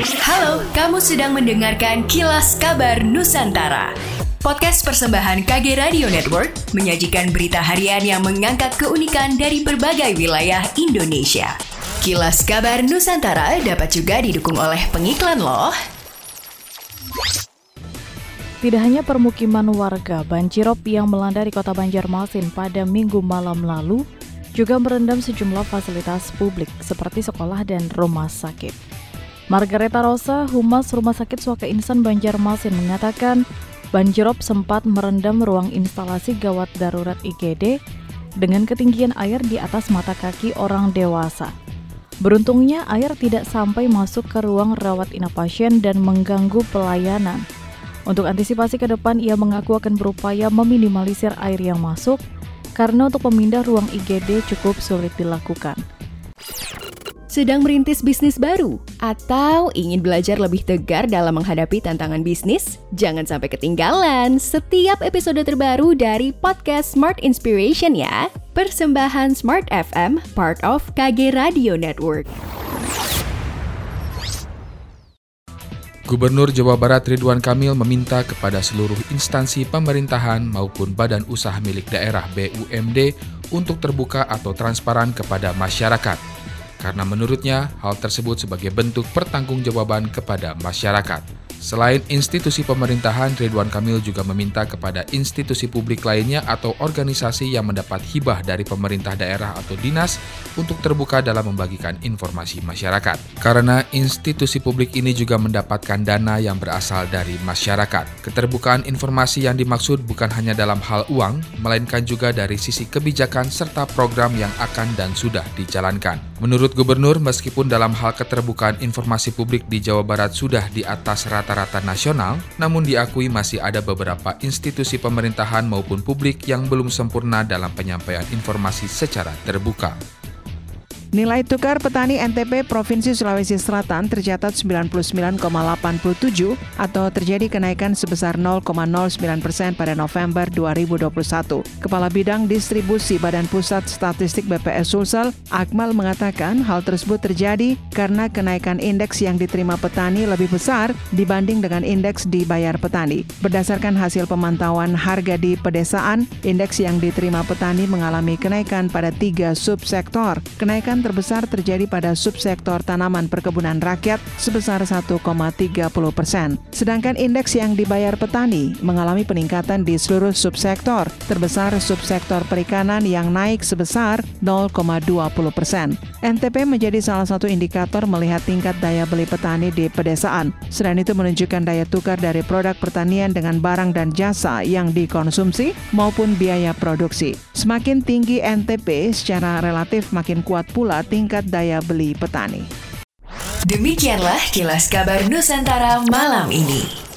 Halo, kamu sedang mendengarkan Kilas Kabar Nusantara. Podcast persembahan KG Radio Network menyajikan berita harian yang mengangkat keunikan dari berbagai wilayah Indonesia. Kilas Kabar Nusantara dapat juga didukung oleh pengiklan loh. Tidak hanya permukiman warga, banjirop yang melanda di kota Banjarmasin pada minggu malam lalu juga merendam sejumlah fasilitas publik seperti sekolah dan rumah sakit. Margareta Rosa, Humas Rumah Sakit Suaka Insan Banjarmasin mengatakan banjirop sempat merendam ruang instalasi gawat darurat IGD dengan ketinggian air di atas mata kaki orang dewasa. Beruntungnya air tidak sampai masuk ke ruang rawat inap pasien dan mengganggu pelayanan. Untuk antisipasi ke depan, ia mengaku akan berupaya meminimalisir air yang masuk karena untuk memindah ruang IGD cukup sulit dilakukan. Sedang merintis bisnis baru atau ingin belajar lebih tegar dalam menghadapi tantangan bisnis? Jangan sampai ketinggalan setiap episode terbaru dari podcast Smart Inspiration ya. Persembahan Smart FM, part of KG Radio Network. Gubernur Jawa Barat Ridwan Kamil meminta kepada seluruh instansi pemerintahan maupun badan usaha milik daerah BUMD untuk terbuka atau transparan kepada masyarakat. Karena menurutnya hal tersebut sebagai bentuk pertanggungjawaban kepada masyarakat. Selain institusi pemerintahan, Ridwan Kamil juga meminta kepada institusi publik lainnya atau organisasi yang mendapat hibah dari pemerintah daerah atau dinas untuk terbuka dalam membagikan informasi masyarakat. Karena institusi publik ini juga mendapatkan dana yang berasal dari masyarakat. Keterbukaan informasi yang dimaksud bukan hanya dalam hal uang, melainkan juga dari sisi kebijakan serta program yang akan dan sudah dijalankan. Menurut Gubernur, meskipun dalam hal keterbukaan informasi publik di Jawa Barat sudah di atas rata-rata nasional, namun diakui masih ada beberapa institusi pemerintahan maupun publik yang belum sempurna dalam penyampaian informasi secara terbuka. Nilai tukar petani NTP Provinsi Sulawesi Selatan tercatat 99,87 atau terjadi kenaikan sebesar 0,09 persen pada November 2021. Kepala Bidang Distribusi Badan Pusat Statistik BPS Sulsel, Akmal mengatakan hal tersebut terjadi karena kenaikan indeks yang diterima petani lebih besar dibanding dengan indeks dibayar petani. Berdasarkan hasil pemantauan harga di pedesaan, indeks yang diterima petani mengalami kenaikan pada tiga subsektor. Terbesar terjadi pada subsektor tanaman perkebunan rakyat sebesar 1,30 persen. Sedangkan indeks yang dibayar petani mengalami peningkatan di seluruh subsektor, terbesar subsektor perikanan yang naik sebesar 0,20 persen. NTP menjadi salah satu indikator melihat tingkat daya beli petani di pedesaan. Selain itu menunjukkan daya tukar dari produk pertanian dengan barang dan jasa yang dikonsumsi maupun biaya produksi. Semakin tinggi NTP secara relatif makin kuat pula pula tingkat daya beli petani. Demikianlah kilas kabar Nusantara malam ini.